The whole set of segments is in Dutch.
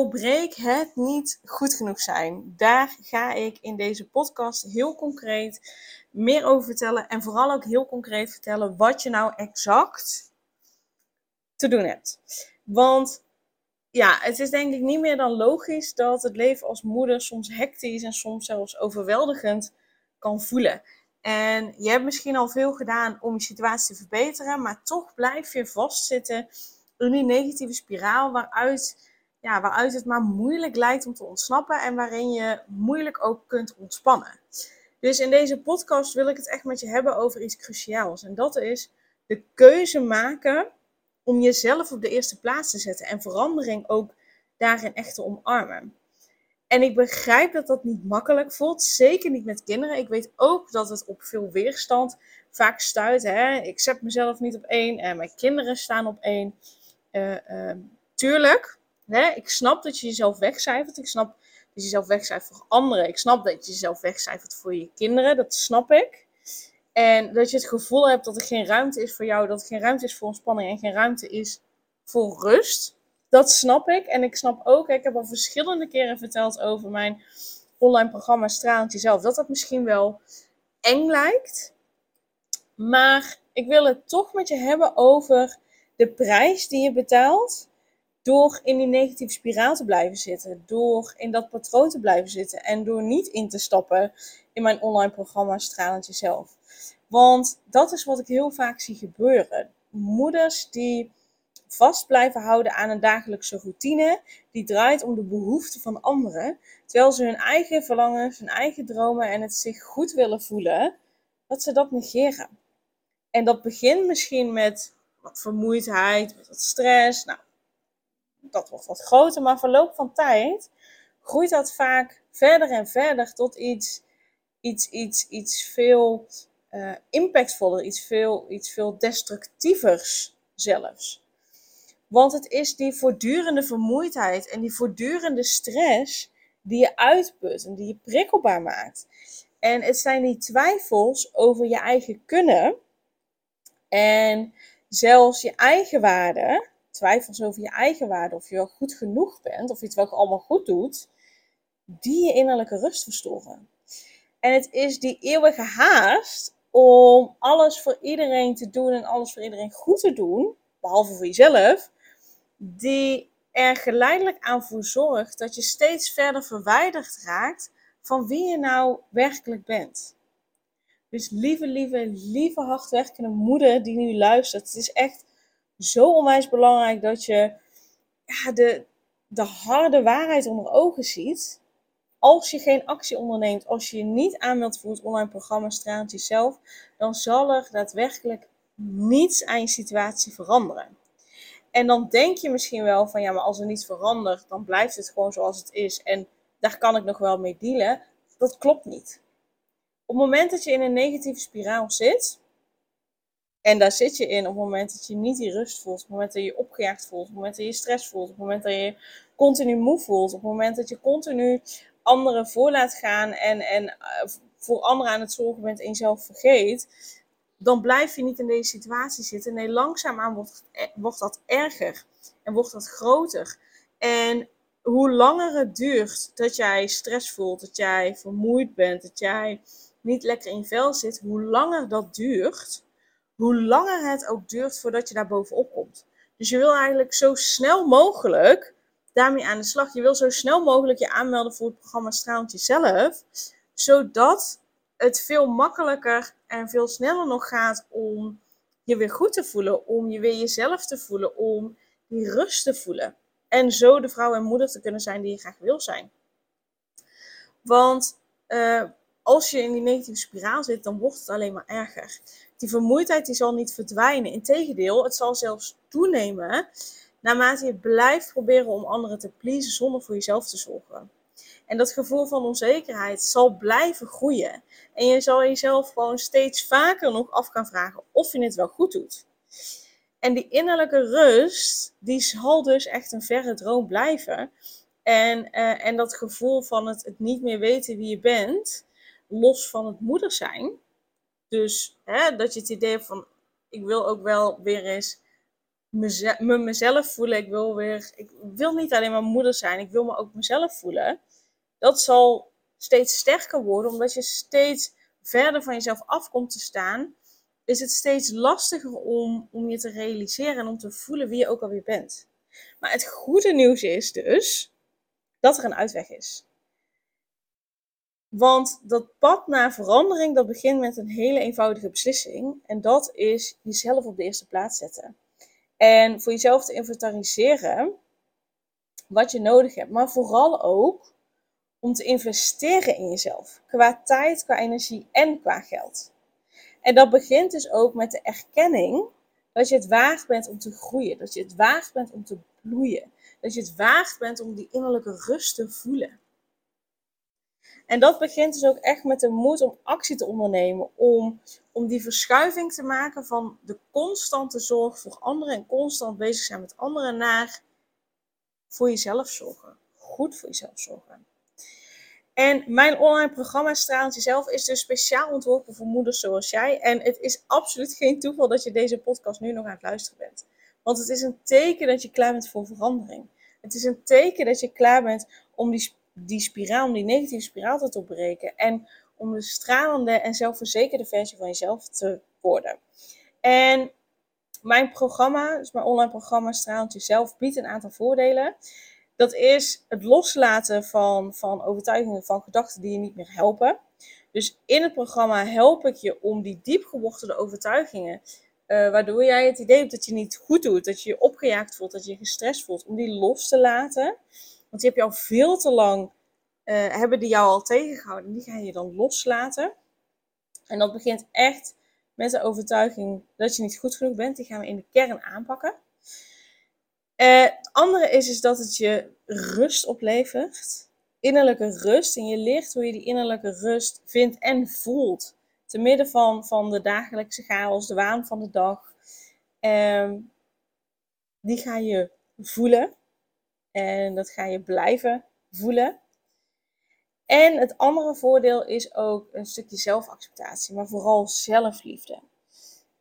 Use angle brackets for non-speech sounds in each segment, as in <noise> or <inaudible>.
Doorbreek het niet goed genoeg zijn. Daar ga ik in deze podcast heel concreet meer over vertellen. En vooral ook heel concreet vertellen wat je nou exact te doen hebt. Want ja, het is denk ik niet meer dan logisch dat het leven als moeder soms hectisch en soms zelfs overweldigend kan voelen. En je hebt misschien al veel gedaan om je situatie te verbeteren, maar toch blijf je vastzitten in die negatieve spiraal waaruit ja, waaruit het maar moeilijk lijkt om te ontsnappen en waarin je moeilijk ook kunt ontspannen. Dus in deze podcast wil ik het echt met je hebben over iets cruciaals. En dat is de keuze maken om jezelf op de eerste plaats te zetten en verandering ook daarin echt te omarmen. En ik begrijp dat dat niet makkelijk voelt, zeker niet met kinderen. Ik weet ook dat het op veel weerstand vaak stuit. Hè? Ik zet mezelf niet op één en mijn kinderen staan op één. Uh, tuurlijk, ik snap dat je jezelf wegcijfert. Ik snap dat je jezelf wegcijfert voor anderen. Ik snap dat je jezelf wegcijfert voor je kinderen. Dat snap ik. En dat je het gevoel hebt dat er geen ruimte is voor jou, dat er geen ruimte is voor ontspanning en geen ruimte is voor rust. Dat snap ik. En ik snap ook, ik heb al verschillende keren verteld over mijn online programma Stralend Jezelf, dat dat misschien wel eng lijkt. Maar ik wil het toch met je hebben over de prijs die je betaalt door in die negatieve spiraal te blijven zitten, door in dat patroon te blijven zitten en door niet in te stappen in mijn online programma Stralend Jezelf. Want dat is wat ik heel vaak zie gebeuren. Moeders die vast blijven houden aan een dagelijkse routine, die draait om de behoeften van anderen, terwijl ze hun eigen verlangens, hun eigen dromen en het zich goed willen voelen, dat ze dat negeren. En dat begint misschien met wat vermoeidheid, met wat stress. Nou, dat wordt wat groter, maar verloop van tijd groeit dat vaak verder en verder tot iets, iets, iets, iets veel uh, impactvoller, iets veel, iets veel destructievers zelfs. Want het is die voortdurende vermoeidheid en die voortdurende stress die je uitput en die je prikkelbaar maakt. En het zijn die twijfels over je eigen kunnen en zelfs je eigen waarde, twijfels over je eigen waarde, of je wel goed genoeg bent, of je het wel allemaal goed doet, die je innerlijke rust verstoren. En het is die eeuwige haast om alles voor iedereen te doen en alles voor iedereen goed te doen, behalve voor jezelf, die er geleidelijk aan voor zorgt dat je steeds verder verwijderd raakt van wie je nou werkelijk bent. Dus lieve, lieve, lieve hardwerkende moeder die nu luistert, het is echt zo onwijs belangrijk dat je ja, de, de harde waarheid onder ogen ziet. Als je geen actie onderneemt, als je je niet aanmeldt voor het online programma Straalt Jezelf, dan zal er daadwerkelijk niets aan je situatie veranderen. En dan denk je misschien wel van ja, maar als er niets verandert, dan blijft het gewoon zoals het is. En daar kan ik nog wel mee dealen. Dat klopt niet. Op het moment dat je in een negatieve spiraal zit, en daar zit je in op het moment dat je niet die rust voelt, op het moment dat je opgejaagd voelt, op het moment dat je stress voelt, op het moment dat je continu moe voelt, op het moment dat je continu anderen voor laat gaan en, en eh, voor anderen aan het zorgen bent en jezelf vergeet, dan blijf je niet in deze situatie zitten. Nee, langzaamaan wordt, e-, wordt dat erger en wordt dat groter. En hoe langer het duurt dat jij stress voelt, dat jij vermoeid bent, dat jij niet lekker in vel zit, hoe langer dat duurt, hoe langer het ook duurt voordat je daar bovenop komt. Dus je wil eigenlijk zo snel mogelijk daarmee aan de slag. Je wil zo snel mogelijk je aanmelden voor het programma Straalend Jezelf, zodat het veel makkelijker en veel sneller nog gaat om je weer goed te voelen, om je weer jezelf te voelen, om die rust te voelen. En zo de vrouw en moeder te kunnen zijn die je graag wil zijn. Want uh, als je in die negatieve spiraal zit, dan wordt het alleen maar erger. Die vermoeidheid die zal niet verdwijnen. Integendeel, het zal zelfs toenemen. naarmate je blijft proberen om anderen te pleasen zonder voor jezelf te zorgen. En dat gevoel van onzekerheid zal blijven groeien. En je zal jezelf gewoon steeds vaker nog af gaan vragen of je het wel goed doet. En die innerlijke rust, die zal dus echt een verre droom blijven. En, uh, en dat gevoel van het, het niet meer weten wie je bent, los van het moeder zijn. Dus hè, dat je het idee hebt van, ik wil ook wel weer eens me, mezelf voelen. Ik wil, weer, ik wil niet alleen maar moeder zijn, ik wil me ook mezelf voelen. Dat zal steeds sterker worden, omdat je steeds verder van jezelf af komt te staan. Is het steeds lastiger om, om je te realiseren en om te voelen wie je ook alweer bent. Maar het goede nieuws is dus dat er een uitweg is. Want dat pad naar verandering, dat begint met een hele eenvoudige beslissing. En dat is jezelf op de eerste plaats zetten. En voor jezelf te inventariseren wat je nodig hebt. Maar vooral ook om te investeren in jezelf. Qua tijd, qua energie en qua geld. En dat begint dus ook met de erkenning dat je het waard bent om te groeien. Dat je het waard bent om te bloeien. Dat je het waard bent om die innerlijke rust te voelen. En dat begint dus ook echt met de moed om actie te ondernemen. Om, om die verschuiving te maken van de constante zorg voor anderen en constant bezig zijn met anderen naar voor jezelf zorgen. Goed voor jezelf zorgen. En mijn online programma Stralend Jezelf is dus speciaal ontworpen voor moeders zoals jij. En het is absoluut geen toeval dat je deze podcast nu nog aan het luisteren bent. Want het is een teken dat je klaar bent voor verandering. Het is een teken dat je klaar bent om die die spiraal, om die negatieve spiraal te doorbreken. En om de stralende en zelfverzekerde versie van jezelf te worden. En mijn programma, dus mijn online programma Stralend Jezelf, biedt een aantal voordelen. Dat is het loslaten van, van overtuigingen, van gedachten die je niet meer helpen. Dus in het programma help ik je om die diepgewortelde overtuigingen, uh, waardoor jij het idee hebt dat je niet goed doet, dat je je opgejaagd voelt, dat je gestrest voelt, om die los te laten. Want die heb je al veel te lang, uh, hebben die jou al tegengehouden. Die ga je dan loslaten. En dat begint echt met de overtuiging dat je niet goed genoeg bent. Die gaan we in de kern aanpakken. Uh, het andere is, is dat het je rust oplevert. Innerlijke rust. En je leert hoe je die innerlijke rust vindt en voelt. Te midden van, van de dagelijkse chaos, de waan van de dag. Um, die ga je voelen. En dat ga je blijven voelen. En het andere voordeel is ook een stukje zelfacceptatie, maar vooral zelfliefde.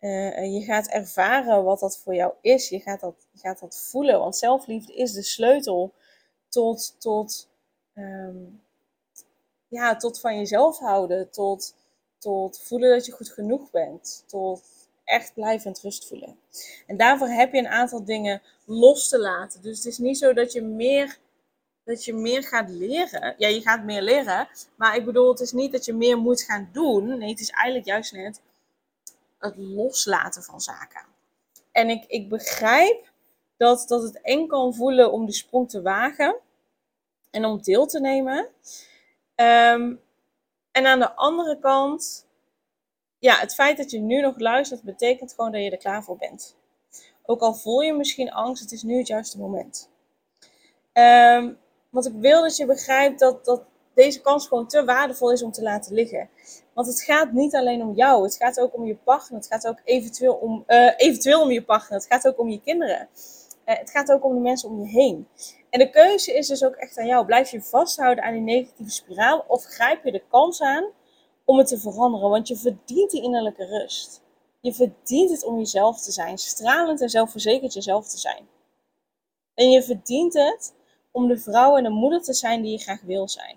Uh, je gaat ervaren wat dat voor jou is. Je gaat dat, je gaat dat voelen. Want zelfliefde is de sleutel tot, tot, um, ja, tot van jezelf houden. Tot, tot voelen dat je goed genoeg bent. Tot echt blijvend rust voelen. En daarvoor heb je een aantal dingen los te laten. Dus het is niet zo dat je meer, dat je meer gaat leren. Ja, je gaat meer leren. Maar ik bedoel, het is niet dat je meer moet gaan doen. Nee, het is eigenlijk juist net het loslaten van zaken. En ik, ik begrijp dat, dat het eng kan voelen om de sprong te wagen. En om deel te nemen. Um, en aan de andere kant ja, het feit dat je nu nog luistert, betekent gewoon dat je er klaar voor bent. Ook al voel je misschien angst, het is nu het juiste moment. Um, want ik wil dat je begrijpt dat, dat deze kans gewoon te waardevol is om te laten liggen. Want het gaat niet alleen om jou, het gaat ook om je partner, het gaat ook eventueel om, uh, eventueel om je partner, het gaat ook om je kinderen. Uh, het gaat ook om de mensen om je heen. En de keuze is dus ook echt aan jou. Blijf je vasthouden aan die negatieve spiraal of grijp je de kans aan om het te veranderen. Want je verdient die innerlijke rust. Je verdient het om jezelf te zijn, stralend en zelfverzekerd jezelf te zijn. En je verdient het om de vrouw en de moeder te zijn die je graag wil zijn.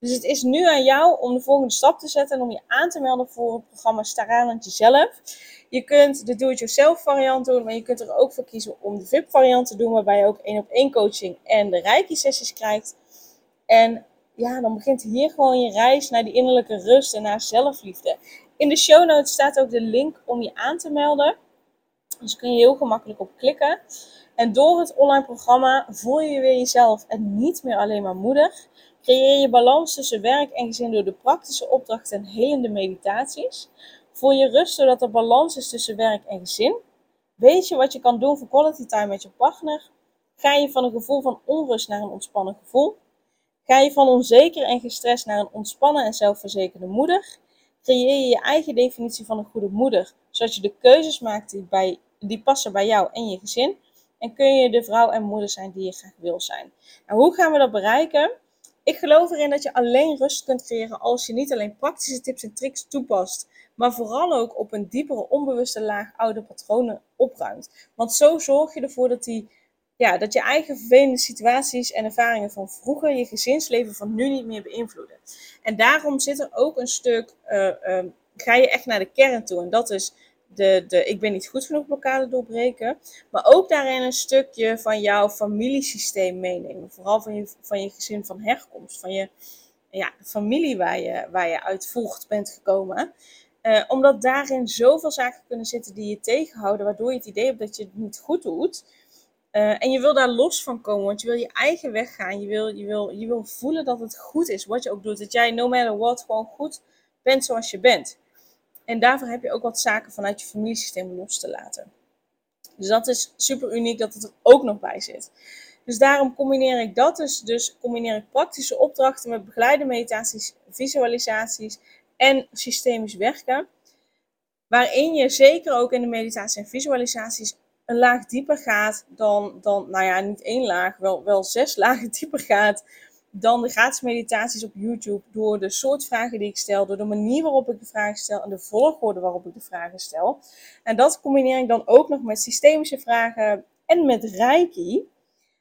Dus het is nu aan jou om de volgende stap te zetten en om je aan te melden voor het programma Stralend Jezelf. Je kunt de do-it-yourself variant doen, maar je kunt er ook voor kiezen om de VIP variant te doen, waarbij je ook één op één coaching en de reiki sessies krijgt. En ja, dan begint hier gewoon je reis naar die innerlijke rust en naar zelfliefde. In de show notes staat ook de link om je aan te melden. Dus kun je heel gemakkelijk op klikken. En door het online programma voel je weer jezelf en niet meer alleen maar moeder. Creëer je balans tussen werk en gezin door de praktische opdrachten en helende meditaties. Voel je rust doordat er balans is tussen werk en gezin. Weet je wat je kan doen voor quality time met je partner? Ga je van een gevoel van onrust naar een ontspannen gevoel? Ga je van onzeker en gestrest naar een ontspannen en zelfverzekerde moeder? Creëer je je eigen definitie van een goede moeder, zodat je de keuzes maakt die, bij, die passen bij jou en je gezin? En kun je de vrouw en moeder zijn die je graag wil zijn? Nou, hoe gaan we dat bereiken? Ik geloof erin dat je alleen rust kunt creëren als je niet alleen praktische tips en tricks toepast, maar vooral ook op een diepere onbewuste laag oude patronen opruimt. Want zo zorg je ervoor dat, die, ja, dat je eigen vervelende situaties en ervaringen van vroeger je gezinsleven van nu niet meer beïnvloeden. En daarom zit er ook een stuk, uh, ga je echt naar de kern toe. En dat is de, de ik ben niet goed genoeg blokkade doorbreken. Maar ook daarin een stukje van jouw familiesysteem meenemen. Vooral van je, van je gezin van herkomst. Van je ja, familie waar je, waar je uit vocht bent gekomen. Uh, omdat daarin zoveel zaken kunnen zitten die je tegenhouden. Waardoor je het idee hebt dat je het niet goed doet. Uh, en je wil daar los van komen, want je wil je eigen weg gaan. Je wil, je, wil, je wil voelen dat het goed is wat je ook doet. Dat jij, no matter what, gewoon goed bent zoals je bent. En daarvoor heb je ook wat zaken vanuit je familiesysteem los te laten. Dus dat is super uniek dat het er ook nog bij zit. Dus daarom combineer ik dat dus. Dus combineer ik praktische opdrachten met begeleide meditaties, visualisaties en systemisch werken. Waarin je zeker ook in de meditatie en visualisaties een laag dieper gaat dan, dan nou ja, niet één laag, wel, wel zes <laughs> lagen dieper gaat dan de gratis meditaties op YouTube door de soort vragen die ik stel, door de manier waarop ik de vragen stel en de volgorde waarop ik de vragen stel. En dat combineer ik dan ook nog met systemische vragen en met Reiki.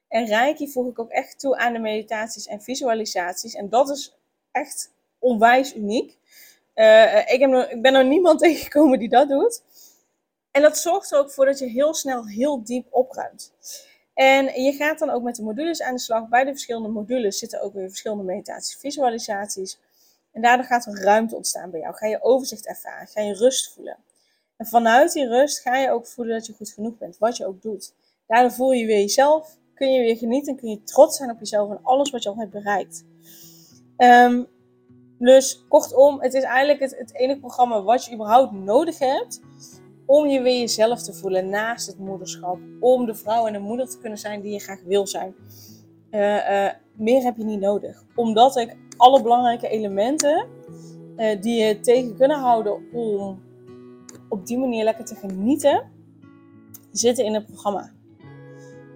En Reiki voeg ik ook echt toe aan de meditaties en visualisaties. En dat is echt onwijs uniek. Uh, ik, heb ik ben er niemand <laughs> tegengekomen die dat doet. En dat zorgt er ook voor dat je heel snel heel diep opruimt. En je gaat dan ook met de modules aan de slag. Bij de verschillende modules zitten ook weer verschillende meditaties, visualisaties. En daardoor gaat er ruimte ontstaan bij jou. Ga je overzicht ervaren, ga je rust voelen. En vanuit die rust ga je ook voelen dat je goed genoeg bent, wat je ook doet. Daardoor voel je weer jezelf, kun je weer genieten, kun je trots zijn op jezelf en alles wat je al hebt bereikt. Um, dus kortom, het is eigenlijk het enige programma wat je überhaupt nodig hebt om je weer jezelf te voelen naast het moederschap. Om de vrouw en de moeder te kunnen zijn die je graag wil zijn. Uh, meer heb je niet nodig. Omdat ik alle belangrijke elementen uh, die je tegen kunnen houden om op die manier lekker te genieten, zitten in het programma.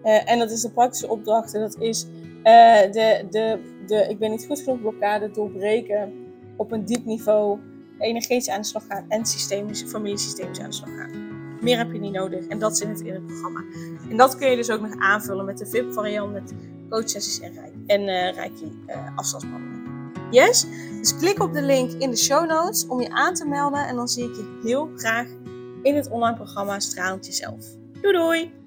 en dat is de praktische opdrachten. Dat is de, de, de ik ben niet goed genoeg blokkade doorbreken op een diep niveau energetisch aan de en systemische, familiesystemisch aan de. Meer heb je niet nodig en dat zit in het programma. En dat kun je dus ook nog aanvullen met de VIP-variant met coachsessies en, rijk, en uh, Reiki uh, Yes? Dus klik op de link in de show notes om je aan te melden en dan zie ik je heel graag in het online programma Stralend Jezelf. Doei doei!